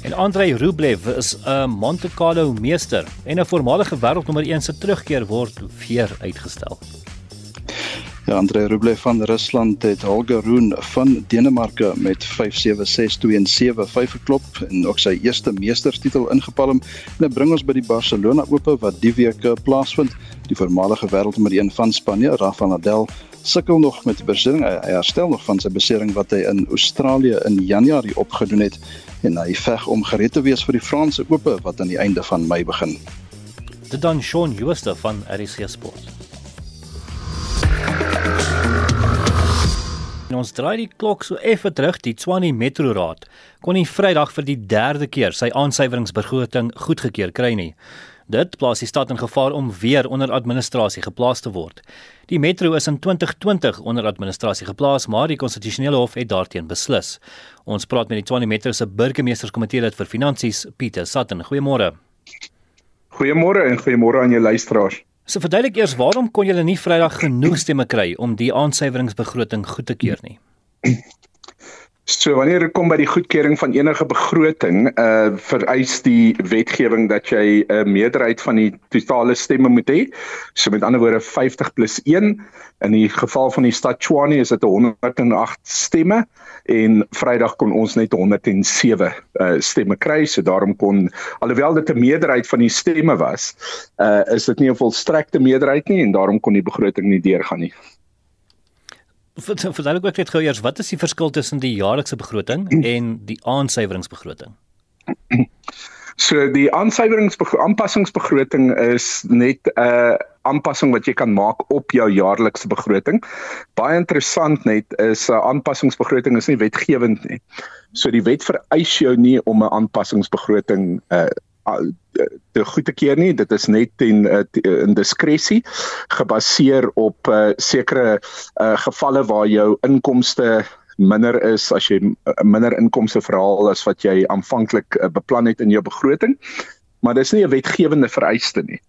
En Andrei Rublev is 'n Monte Carlo meester en 'n voormalige wêreldnommer 1 se terugkeer word weer uitgestel. Ja, Andre Rublev van Rusland het Holger Rune van Denemarke met 5-7 6-2 en 7-5 geklop en ook sy eerste meesterstitel ingepalm. En dit bring ons by die Barcelona Ope wat die week eh, plaasvind. Die voormalige wêreldnommer 1 van Spanje, Rafael Nadal, sukkel nog met die besering. Hy herstel nog van sy besering wat hy in Australië in Januarie opgedoen het en hy veg om gereed te wees vir die Franse Ope wat aan die einde van Mei begin. Dit dan Shaun Schuster van RC Sport. Ons draai die klok so effe terug. Die Tshwane Metro Raad kon nie Vrydag vir die derde keer sy aansuiveringsbegroting goedgekeur kry nie. Dit plaas die stad in gevaar om weer onder administrasie geplaas te word. Die metro is in 2020 onder administrasie geplaas, maar die konstitusionele hof het daarteen beslis. Ons praat met die Tshwane Metro se burgemeesterskomitee lid vir finansies, Pieter Sutton. Goeiemôre. Goeiemôre en goeiemôre aan jou luisteraars. So verduidelik eers waarom kon julle nie Vrydag genoeg stemme kry om die aansuiveringsbegroting goed te keur nie? So wanneer dit kom by die goedkeuring van enige begroting, uh vereis die wetgewing dat jy 'n meerderheid van die totale stemme moet hê. So met ander woorde 50 plus 1. In die geval van die stad Tshwane is dit 108 stemme en Vrydag kon ons net 107 uh stemme kry. So daarom kon alhoewel dit 'n meerderheid van die stemme was, uh is dit nie 'n volstrekte meerderheid nie en daarom kon die begroting nie deurgaan nie verduidelik ook net gou eers wat is die verskil tussen die jaarlikse begroting en die aansuiveringsbegroting? So die aansuiweringsaanpassingsbegroting is net 'n uh, aanpassing wat jy kan maak op jou jaarlikse begroting. Baie interessant net is 'n uh, aanpassingsbegroting is nie wetgewend nie. So die wet vereis jou nie om 'n aanpassingsbegroting uh, te goed te keer nie dit is net in eh, in diskresie gebaseer op uh, sekere uh, gevalle waar jou inkomste minder is as jy minder inkomste verhaal as wat jy aanvanklik uh, beplan het in jou begroting maar dis nie 'n wetgewende vereiste nie.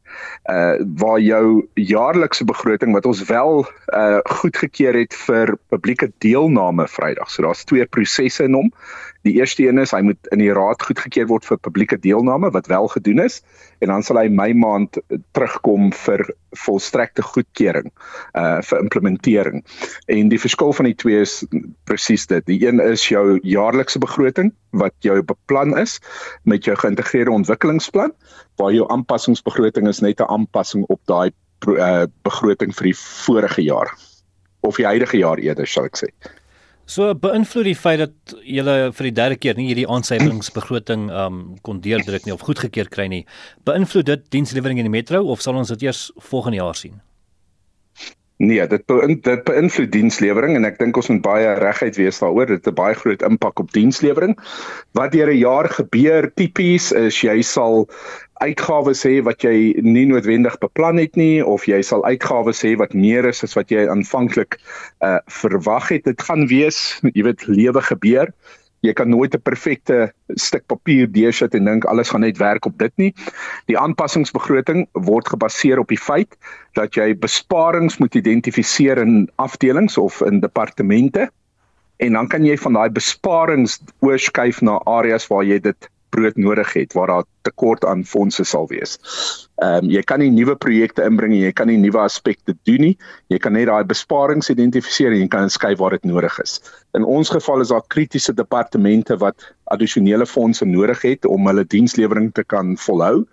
Uh waar jou jaarlikse begroting wat ons wel uh goedgekeur het vir publieke deelname Vrydag. So daar's twee prosesse in hom. Die eerste een is hy moet in die raad goedgekeur word vir publieke deelname wat wel gedoen is en dan sal hy Mei maand terugkom vir volstrekte goedkeuring uh vir implementering. En die verskil van die twee is presies dit. Die een is jou jaarlikse begroting wat jou beplan is met jou geïntegreerde ontwikkelingsplan waar jou aanpassingsbegroting is net 'n aanpassing op daai uh begroting vir die vorige jaar of die huidige jaar eerder sal ek sê. So beïnvloed die feit dat julle vir die derde keer nie hierdie aansuivingsbegroting um kon deurdruk nie of goedgekeur kry nie. Beïnvloed dit dienslewering in die metro of sal ons dit eers volgende jaar sien? Nee, dit beïnvloed dit beïnvloed dienslewering en ek dink ons moet baie regheid wees daaroor. Dit het 'n baie groot impak op dienslewering. Wat deur 'n jaar gebeur tipies is jy sal uitgawes hê wat jy nie noodwendig beplan het nie of jy sal uitgawes hê wat meer is as wat jy aanvanklik uh verwag het. Dit gaan wees jy weet lewe gebeur. Jy kan nooit 'n perfekte stuk papier deursit en dink alles gaan net werk op dit nie. Die aanpassingsbegroting word gebaseer op die feit dat jy besparings moet identifiseer in afdelings of in departemente. En dan kan jy van daai besparings oorskuif na areas waar jy dit brood nodig het waar daar tekort aan fondse sal wees. Ehm um, jy kan nie nuwe projekte inbring nie, jy kan nie nuwe aspekte doen nie. Jy kan net daai besparings identifiseer en jy kan skuif waar dit nodig is. In ons geval is daar kritiese departemente wat addisionele fondse nodig het om hulle dienslewering te kan volhou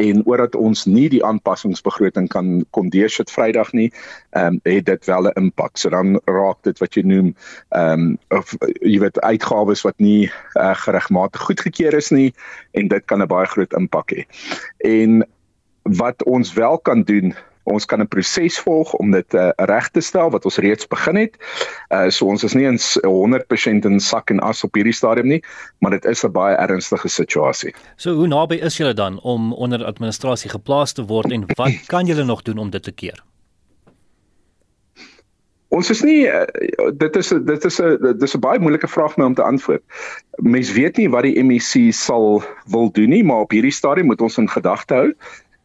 en omdat ons nie die aanpassingsbegroting kan kon deursit Vrydag nie, ehm um, het dit wel 'n impak. So dan raak dit wat jy noem ehm um, of jy weet uitgawes wat nie uh, geregmatig goedgekeur is nie en dit kan 'n baie groot impak hê. En wat ons wel kan doen ons kan 'n proses volg om dit uh, reg te stel wat ons reeds begin het. Uh so ons is nie in 100% in sak en as op hierdie stadium nie, maar dit is 'n baie ernstige situasie. So hoe naby is julle dan om onder administrasie geplaas te word en wat kan julle nog doen om dit te keer? Ons is nie uh, dit is dit is 'n dit is 'n baie moeilike vraag my om te antwoord. Mens weet nie wat die MEC sal wil doen nie, maar op hierdie stadium moet ons in gedagte hou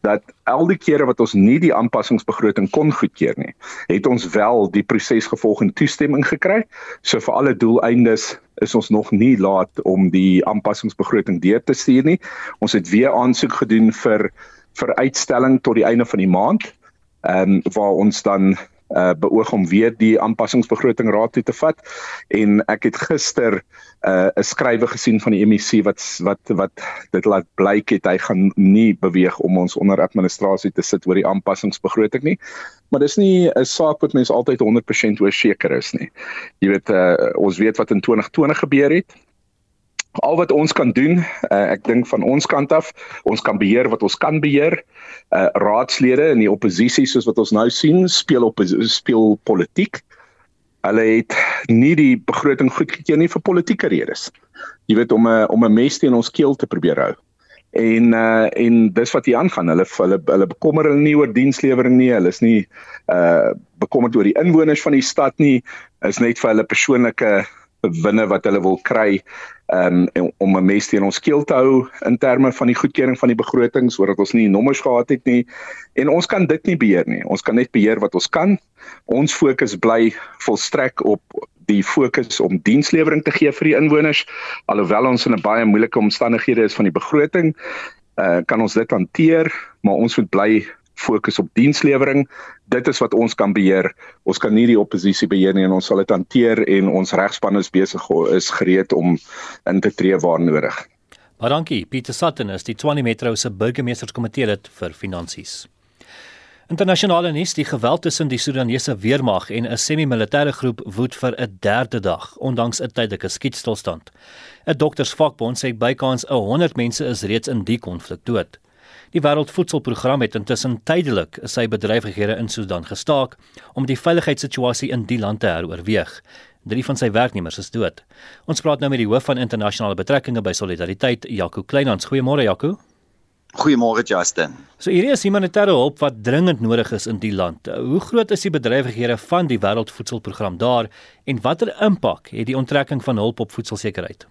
dat elke keer wat ons nie die aanpassingsbegroting kon goedkeur nie, het ons wel die proses gevolg en toestemming gekry. So vir alle doeleindes is ons nog nie laat om die aanpassingsbegroting deur te stuur nie. Ons het weer aansoek gedoen vir vir uitstelling tot die einde van die maand. Ehm um, waar ons dan uh beoog om weer die aanpassingsbegroting raad toe te vat. En ek het gister uh 'n skrywe gesien van die MEC wat wat wat dit laat blyk het hy gaan nie beweeg om ons onder administrasie te sit oor die aanpassingsbegroting nie. Maar dis nie 'n saak wat mens altyd 100% oor seker is nie. Jy weet uh ons weet wat in 2020 gebeur het al wat ons kan doen, uh, ek dink van ons kant af, ons kan beheer wat ons kan beheer. Uh raadslede in die oppositie soos wat ons nou sien, speel op speel politiek. Hulle het nie die begroting goedgekeur nie vir politieke redes. Jy weet om 'n om 'n mes teen ons keel te probeer hou. En uh en dis wat hier aangaan. Hulle hulle hulle bekommer hulle nie oor dienslewering nie. Hulle is nie uh bekommerd oor die inwoners van die stad nie. Is net vir hulle persoonlike winne wat hulle wil kry um, om 'n mes teen ons keel te hou in terme van die goedkeuring van die begroting sodat ons nie nommers gehad het nie. En ons kan dit nie beheer nie. Ons kan net beheer wat ons kan. Ons fokus bly volstrek op die fokus om dienslewering te gee vir die inwoners. Alhoewel ons in 'n baie moeilike omstandighede is van die begroting uh, kan ons dit hanteer maar ons moet bly fokus op dienslewering. Dit is wat ons kan beheer. Ons kan nie die oppositie beheer nie en ons sal dit hanteer en ons regspan is besig is gereed om in te tree waar nodig. Maar dankie. Pieter Sutton is die Tshwane Metro se burgemeesterskomitee lid vir finansies. Internasionale nuus: Die geweld tussen die Sudanese weermag en 'n semi-militêre groep woed vir 'n derde dag, ondanks 'n tydelike skietstilstand. 'n Doktersvakbond sê bykans 100 mense is reeds in die konflik dood. Die Wêreldvoedselprogram het intussen tydelik sy bedrywighede in Sudan gestaak om die veiligheidssituasie in die land te heroorweeg. Drie van sy werknemers is dood. Ons praat nou met die hoof van internasionale betrekkinge by Solidariteit, Jaco Kleinhans. Goeiemôre Jaco. Goeiemôre Justin. So hierdie is humanitêre hulp wat dringend nodig is in die land. Hoe groot is die bedrywighede van die Wêreldvoedselprogram daar en watter impak het die onttrekking van hulp op voedselsekerheid?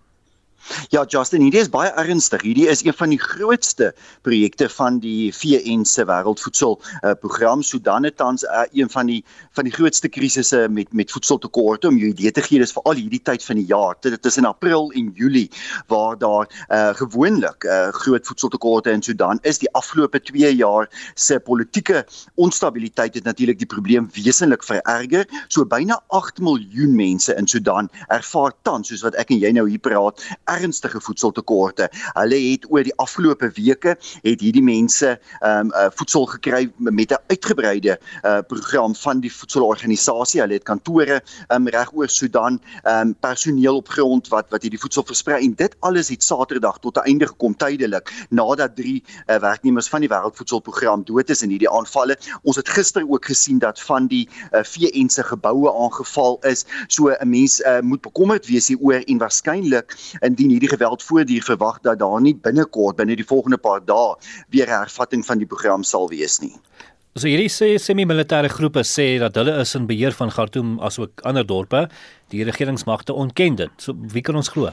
Ja, Justin, hierdie is baie ernstig. Hierdie is een van die grootste projekte van die VN se wêreldvoedsel uh, program. Sudan het tans uh, een van die van die grootste krisisse met met voedseltekorte om jou idee te gee. Dis veral hierdie tyd van die jaar. Dit is in April en Julie waar daar uh, gewoonlik uh, groot voedseltekorte in Sudan is. Die afgelope 2 jaar se politieke onstabiliteit het natuurlik die probleem wesentlik vererger. So byna 8 miljoen mense in Sudan ervaar tans soos wat ek en jy nou hier praat ernstige voedseltekorte. Hulle het oor die afgelope weke het hierdie mense ehm um, uh, voedsel gekry met 'n uitgebreide uh, program van die voedselorganisasie. Hulle het kantore um, reg oor Sudan, ehm um, personeel op grond wat wat hierdie voedsel versprei en dit alles het Saterdag tot 'n einde gekom tydelik nadat drie uh, werknemers van die Wêreldvoedselprogram dood is in hierdie aanvalle. Ons het gister ook gesien dat van die uh, VN se geboue aangeval is. So 'n mens uh, moet bekommerd wees hieroor en waarskynlik in indien hierdie geweld voortduur verwag dat daar nie binnekort binne die volgende paar dae weer 'n hervatting van die program sal wees nie. So hierdie sê semi-militêre groepe sê dat hulle is in beheer van Khartoum asook ander dorpe. Die regeringsmagte ontken dit. So wie kan ons glo?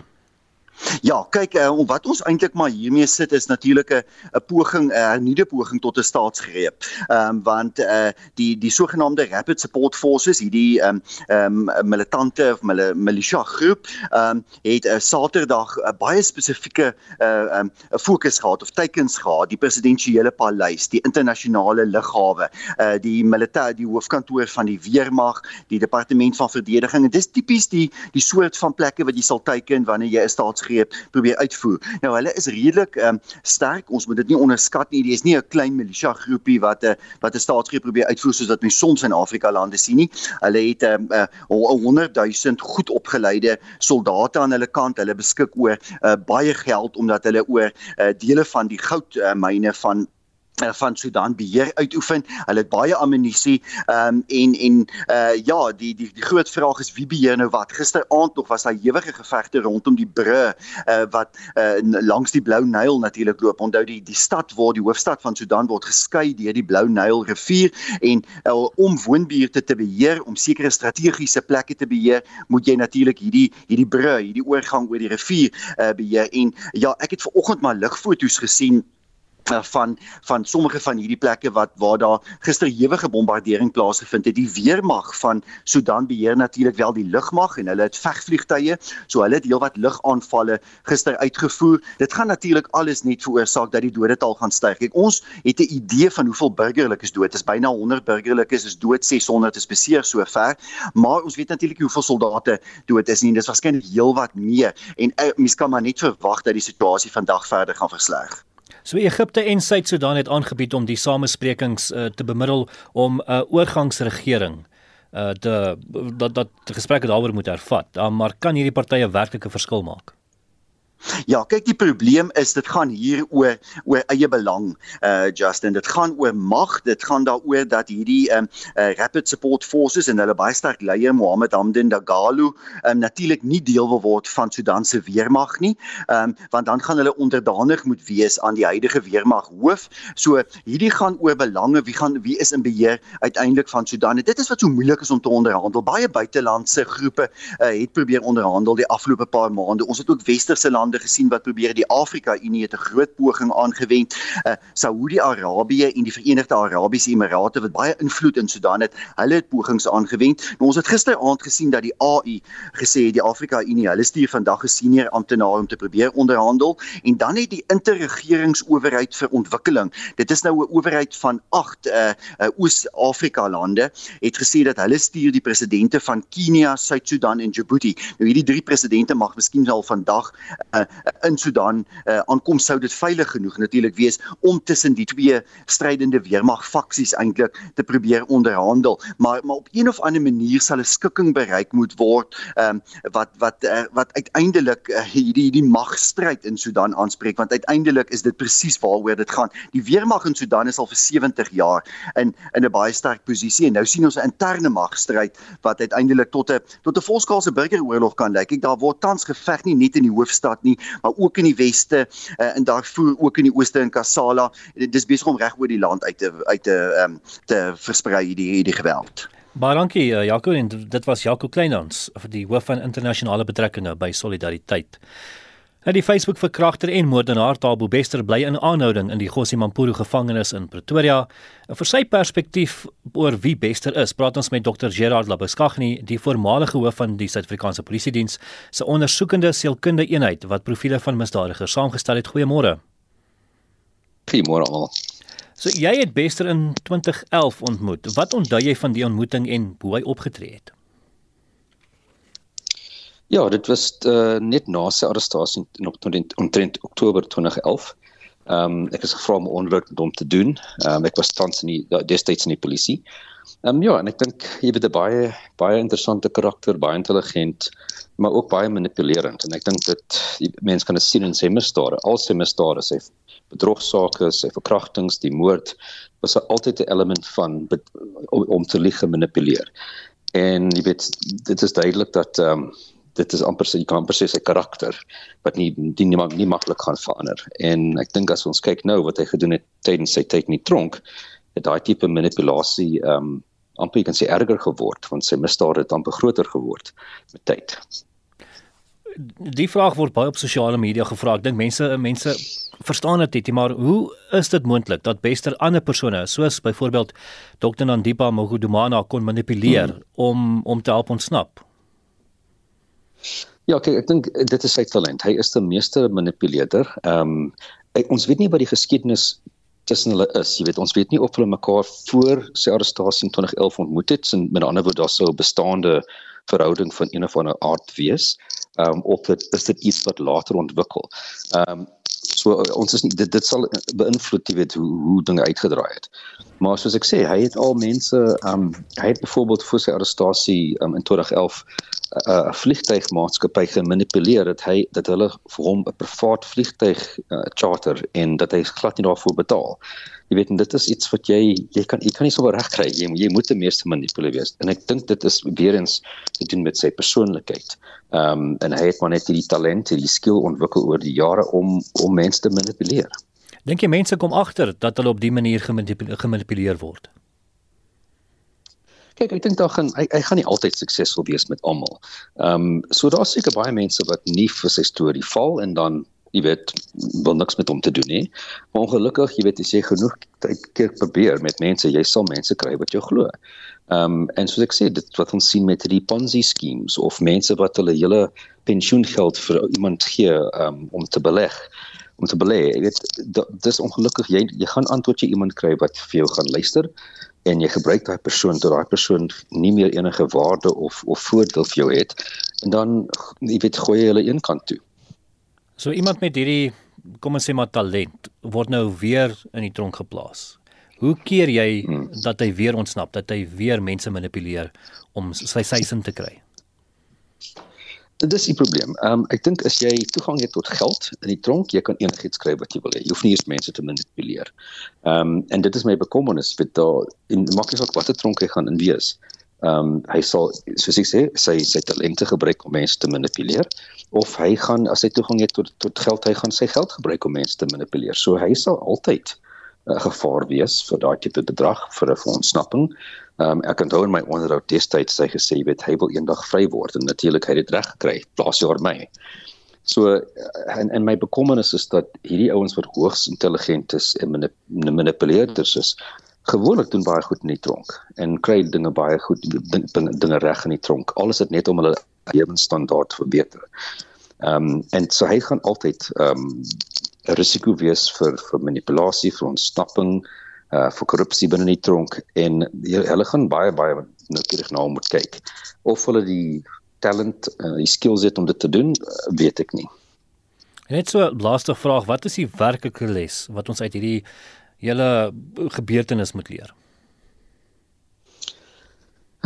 Ja, kyk, uh, wat ons eintlik maar hiermee sit is natuurlik 'n 'n poging, 'n hernuide poging tot 'n staatsgreep. Ehm um, want eh uh, die die sogenaamde Rapid Support Forces, hierdie ehm um, um, militante of mil militia groep, ehm um, het 'n uh, Saterdag 'n uh, baie spesifieke eh uh, ehm um, 'n fokus gehad of teikens gehad, die presidensiële paleis, die internasionale lughawe, eh uh, die militêre die hoofkantoor van die weermag, die departement van verdediging. En dis tipies die die soort van plekke wat jy sal teiken wanneer jy 'n staats greep probeer uitvoer. Nou hulle is redelik um, sterk. Ons moet dit nie onderskat nie. Dit is nie 'n klein militia groepie wat 'n wat 'n staatsgreep probeer uitvoer soos wat mens soms in Afrika lande sien nie. Hulle het 'n um, uh, 100 000 goed opgeleide soldate aan hulle kant. Hulle beskik oor uh, baie geld omdat hulle oor uh, dele van die goudmyne uh, van Eh, van Sudan beheer uitoefen. Hulle het baie ammunisie um, en en uh ja, die die die groot vraag is wie beheer nou wat. Gisteraand nog was daar ewige gevegte rondom die brug uh wat uh langs die Blou Nyl natuurlik loop. Onthou die die stad waar die hoofstad van Sudan word geskei deur die Blou Nyl rivier en uh, om woonbuurte te beheer, om sekere strategiese plekke te beheer, moet jy natuurlik hierdie hierdie brug, hierdie oorgang oor die rivier uh beheer. En ja, ek het ver oggend maar ligfoto's gesien Eh, van van sommige van hierdie plekke wat waar daar gister ewige bombardering plaasgevind het. Die weermag van Sudan beheer natuurlik wel die lugmag en hulle het vegvliegtuie, so hulle het heelwat lugaanvalle gister uitgevoer. Dit gaan natuurlik alles net veroorsaak dat die dodetal gaan styg. Kyk, ons het 'n idee van hoeveel burgerlikes dood is. Byna 100 burgerlikes is dood, 600 is beseer sover, maar ons weet natuurlik hoeveel soldate dood is nie. Dis waarskynlik heelwat meer en uh, mens kan maar net verwag dat die situasie vandag verder gaan versleg. So Egipte en Suid-Sudan het aangebied om die samesprekings uh, te bemiddel om 'n uh, oorgangsregering uh te dat dat gesprekke daaroor moet hervat. Uh, maar kan hierdie partye werklik 'n verskil maak? Ja, kyk die probleem is dit gaan hier oor oor eie belang. Uh Justin, dit gaan oor mag, dit gaan daaroor dat hierdie um uh, Rapid Support Forces en hulle baie sterk leier Mohammed Hamdan Dagalo um natuurlik nie deel wil word van Sudan se weermag nie. Um want dan gaan hulle onderdanig moet wees aan die huidige weermag hoof. So hierdie gaan oor belange, wie gaan wie is in beheer uiteindelik van Sudan. En dit is wat so moeilik is om te onderhandel. Baie buitelandse groepe uh, het probeer onderhandel die afgelope paar maande. Ons het ook westerse lande lande gesien wat probeer die Afrika Unie het 'n groot poging aangewend. Uh Saudi-Arabië en die Verenigde Arabiese Emirate wat baie invloed in Sudan het, hulle het pogings aangewend. Maar ons het gisteraand gesien dat die AU gesê het die Afrika Unie, hulle stuur vandag 'n senior amptenaar om te probeer onderhandel en dan het die interregeringsowerheid vir ontwikkeling. Dit is nou 'n owerheid van 8 uh, uh Oos-Afrika lande het gesê dat hulle stuur die presidente van Kenia, Suid-Sudan en Djibouti. Nou hierdie drie presidente mag miskien al vandag uh, uh, in Sudan uh, aankom sou dit veilig genoeg natuurlik wees om tussen die twee strydende weermag faksies eintlik te probeer onderhandel. Maar maar op een of ander manier sal 'n skikking bereik moet word um, wat wat uh, wat uiteindelik uh, hierdie hierdie magstryd in Sudan aanspreek. Want uiteindelik is dit presies waaroor dit gaan. Die weermag in Sudan is al vir 70 jaar in in 'n baie sterk posisie en nou sien ons 'n interne magstryd wat uiteindelik tot 'n tot 'n volskaalse burgeroorlog kan lei kyk daar word tans geveg nie net in die hoofstad nie, maar ook in die weste uh, en daarvoor ook in die ooste in Kassala. Dit is besig om reg oor die land uit te uit te um, te versprei hierdie hierdie geweld. Baie dankie uh, Jaco en dit was Jaco Kleinhans vir die hoof van internasionale betrekkinge by Solidariteit. Nou die Facebook verkragter en moordenaar Tabo Bester bly in aanhouding in die Gosimampuru gevangenis in Pretoria. En vir sy perspektief oor wie Bester is, praat ons met Dr Gerard Labeskagni, die voormalige hoof van die Suid-Afrikaanse Polisie Diens se ondersoekende sielkundige eenheid wat profile van misdadigers saamgestel het. Goeiemôre. Goeiemôre almal. So jy het Bester in 2011 ontmoet. Wat onthou jy van die ontmoeting en hoe hy opgetree het? Ja, dit was uh, net na sy arrestasie in omtrent Oktober 2011. Ehm um, ek is gevra om ondersoek om te doen. Ehm um, ek was tans in die destyds in die polisie. Ehm um, ja, en ek dink jy het 'n baie baie interessante karakter, baie intelligent, maar ook baie manipulerend en ek dink dit mense kan dit sien in sy misdade. Al sy misdade, sy bedrogsake, sy verkrachtings, die moord was altyd 'n element van om te lieg en manipuleer. En jy weet dit is duidelik dat ehm um, dit is amper sy kan amper sê sy karakter wat nie die nie, nie maklik gaan verander. En ek dink as ons kyk nou wat hy gedoen het tydens sy tyd in die tronk, het daai tipe manipulasie ehm um, amper kan sê erger geword want sy misdade het amper groter geword met tyd. die vraag word baie op sosiale media gevra. Ek dink mense mense verstaan dit nie, maar hoe is dit moontlik dat Bester ander persone soos byvoorbeeld Dr. Nandipa Mogudumana kon manipuleer hmm. om om te help ontsnap? Ja, kyk, ek dink dit is sy talent. Hy is die meeste manipuleerder. Ehm um, ons weet nie wat die geskiedenis tussen hulle is. Jy weet, ons weet nie of hulle mekaar voor sy arrestasie in 2011 ontmoet het. En met ander woorde, daar sou 'n bestaande verhouding van een of ander aard wees. Ehm um, of dit is dit iets wat later ontwikkel. Ehm um, so ons is nie dit dit sal beïnvloed jy weet hoe hoe dinge uitgedraai het. Maar soos ek sê, hy het al mense um, hy het byvoorbeeld voor sy arrestasie um, in 2011 'n uh, vliegtuigmaatskappy gemanipuleer dat hy dat hulle vir hom 'n privaat vliegtuig uh, charter en dat hy glad nie daarvoor betaal. Jy weet dit is iets wat jy jy kan jy kan nie sommer regkry jy jy moet die meeste manipuleer wees en ek dink dit is weer eens te doen met sy persoonlikheid. Ehm um, en hy het maar net hierdie talent, hierdie skill ontwikkel oor die jare om om mense te manipuleer. Dink jy mense kom agter dat hulle op die manier gemanipuleer word? Kyk, ek dink daar gaan hy, hy gaan nie altyd suksesvol wees met almal. Ehm um, so daar's seker baie mense wat nie vir sy storie val en dan jy weet wil niks met hom te doen nie. Maar ongelukkig, jy weet as jy genoeg tyd keer probeer met mense, jy sal mense kry wat jou glo. Ehm um, en soos ek sê, dit wat ons sien met die Ponzi schemes of mense wat hulle hele pensioengeld vir iemand gee um, om te beleg om te belê. Jy weet dis ongelukkig jy jy gaan antwoord jy iemand kry wat vir jou gaan luister en jy gebruik daai persoon tot daai persoon nie meer enige waarde of of voordeel vir jou het en dan jy weet gooi jy hulle een kant toe. So iemand met hierdie kom ons sê maar talent word nou weer in die tronk geplaas. Hoe keer jy hmm. dat hy weer ontsnap, dat hy weer mense manipuleer om sy sy sin te kry? Dit is die probleem. Ehm um, ek dink as jy toegang het tot geld in die tronk, jy kan enigiets kry wat jy wil hê. Jy hoef nie eers mense te manipuleer. Ehm um, en dit is my bekommernis vir daar in maak nie saak watter tronk jy gaan in wees. Ehm um, hy sal soos ek sê, sy sy talente gebruik om mense te manipuleer of hy gaan as hy toegang het tot tot geld, hy gaan sy geld gebruik om mense te manipuleer. So hy sal altyd 'n uh, gevaar wees vir daai tipe bedrag vir 'n ontsnapping. Ehm um, ek onthou in my onderhoud destyds sy gesê weet hy wil eendag vry word en natuurlik hy het dit reg gekry plaas jaar my. So en en my bekommernis is dat hierdie ouens wat hoogs intelligent is en manip manipuleerders is gewoonlik doen baie goed in die tronk en kry dinge baie goed dinge, dinge reg in die tronk. Alles dit net om hulle lewensstandaard te verbeter. Ehm um, en so hy gaan altyd ehm um, 'n risiko wees vir vir manipulasie, vir ontsnapping, uh vir korrupsie binne die tronk en hulle gaan baie baie noukeurig na hom moet kyk. Of hulle die talent en uh, die skills het om dit te doen, uh, weet ek nie. Net so laaste vraag, wat is die werklike les wat ons uit hierdie hele gebeurtenis moet leer?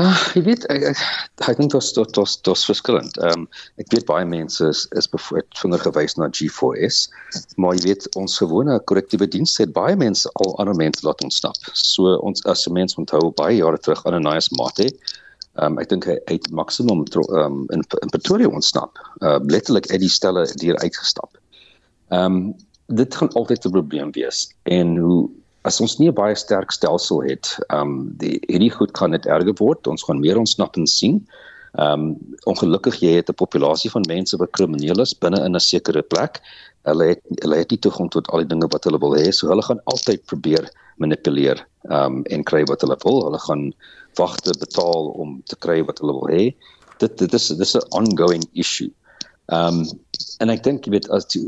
Ah, jy weet ek ek, ek dink dit is dit is verskillend. Ehm um, ek weet baie mense is is bevoorreg vinger gewys na G4S, maar jy weet ons gewone korrektiewe diens het baie mense al ander mense laat ontsnap. So ons as 'n mens onthou baie jare terug Ananias Mate. Ehm um, ek dink hy het maksimum ehm um, in, in Pretoria ontsnap. Uh letterlik uit die stelle deur uitgestap. Ehm um, dit gaan altyd 'n probleem wees en hoe as ons nie 'n baie sterk stelsel het, ehm um, die hierdie goed kan net erger word. Ons gaan meer ontsnappings sien. Ehm um, ongelukkig jy het 'n populasie van mense wat krimineel is binne in 'n sekere plek. Hulle het hulle het nie toegang tot al die dinge wat hulle wil hê, so hulle gaan altyd probeer manipuleer ehm um, en kry wat hulle wil. Hulle gaan wagte betaal om te kry wat hulle wil hê. Dit dit is dis 'n ongoing issue. Ehm um, en ek dink jy weet as die,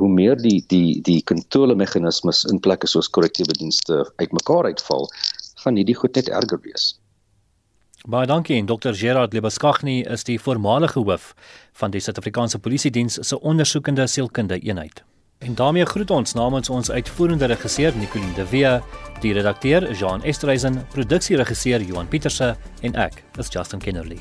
hoe meer die die die kontrolemeganismes in plekke soos korrektiewe dienste uitmekaar uitval, gaan hierdie goed net erger wees. Baie dankie en Dr Gerard Lebaskagni is die voormalige hoof van die Suid-Afrikaanse Polisie Diens se ondersoekende sielkunde eenheid. En daarmee groet ons namens ons uitvoerende regisseur Nicoline de Wee, die redakteur Jean Estreisen, produksieregisseur Johan Pieterse en ek, is Justin Kennerly.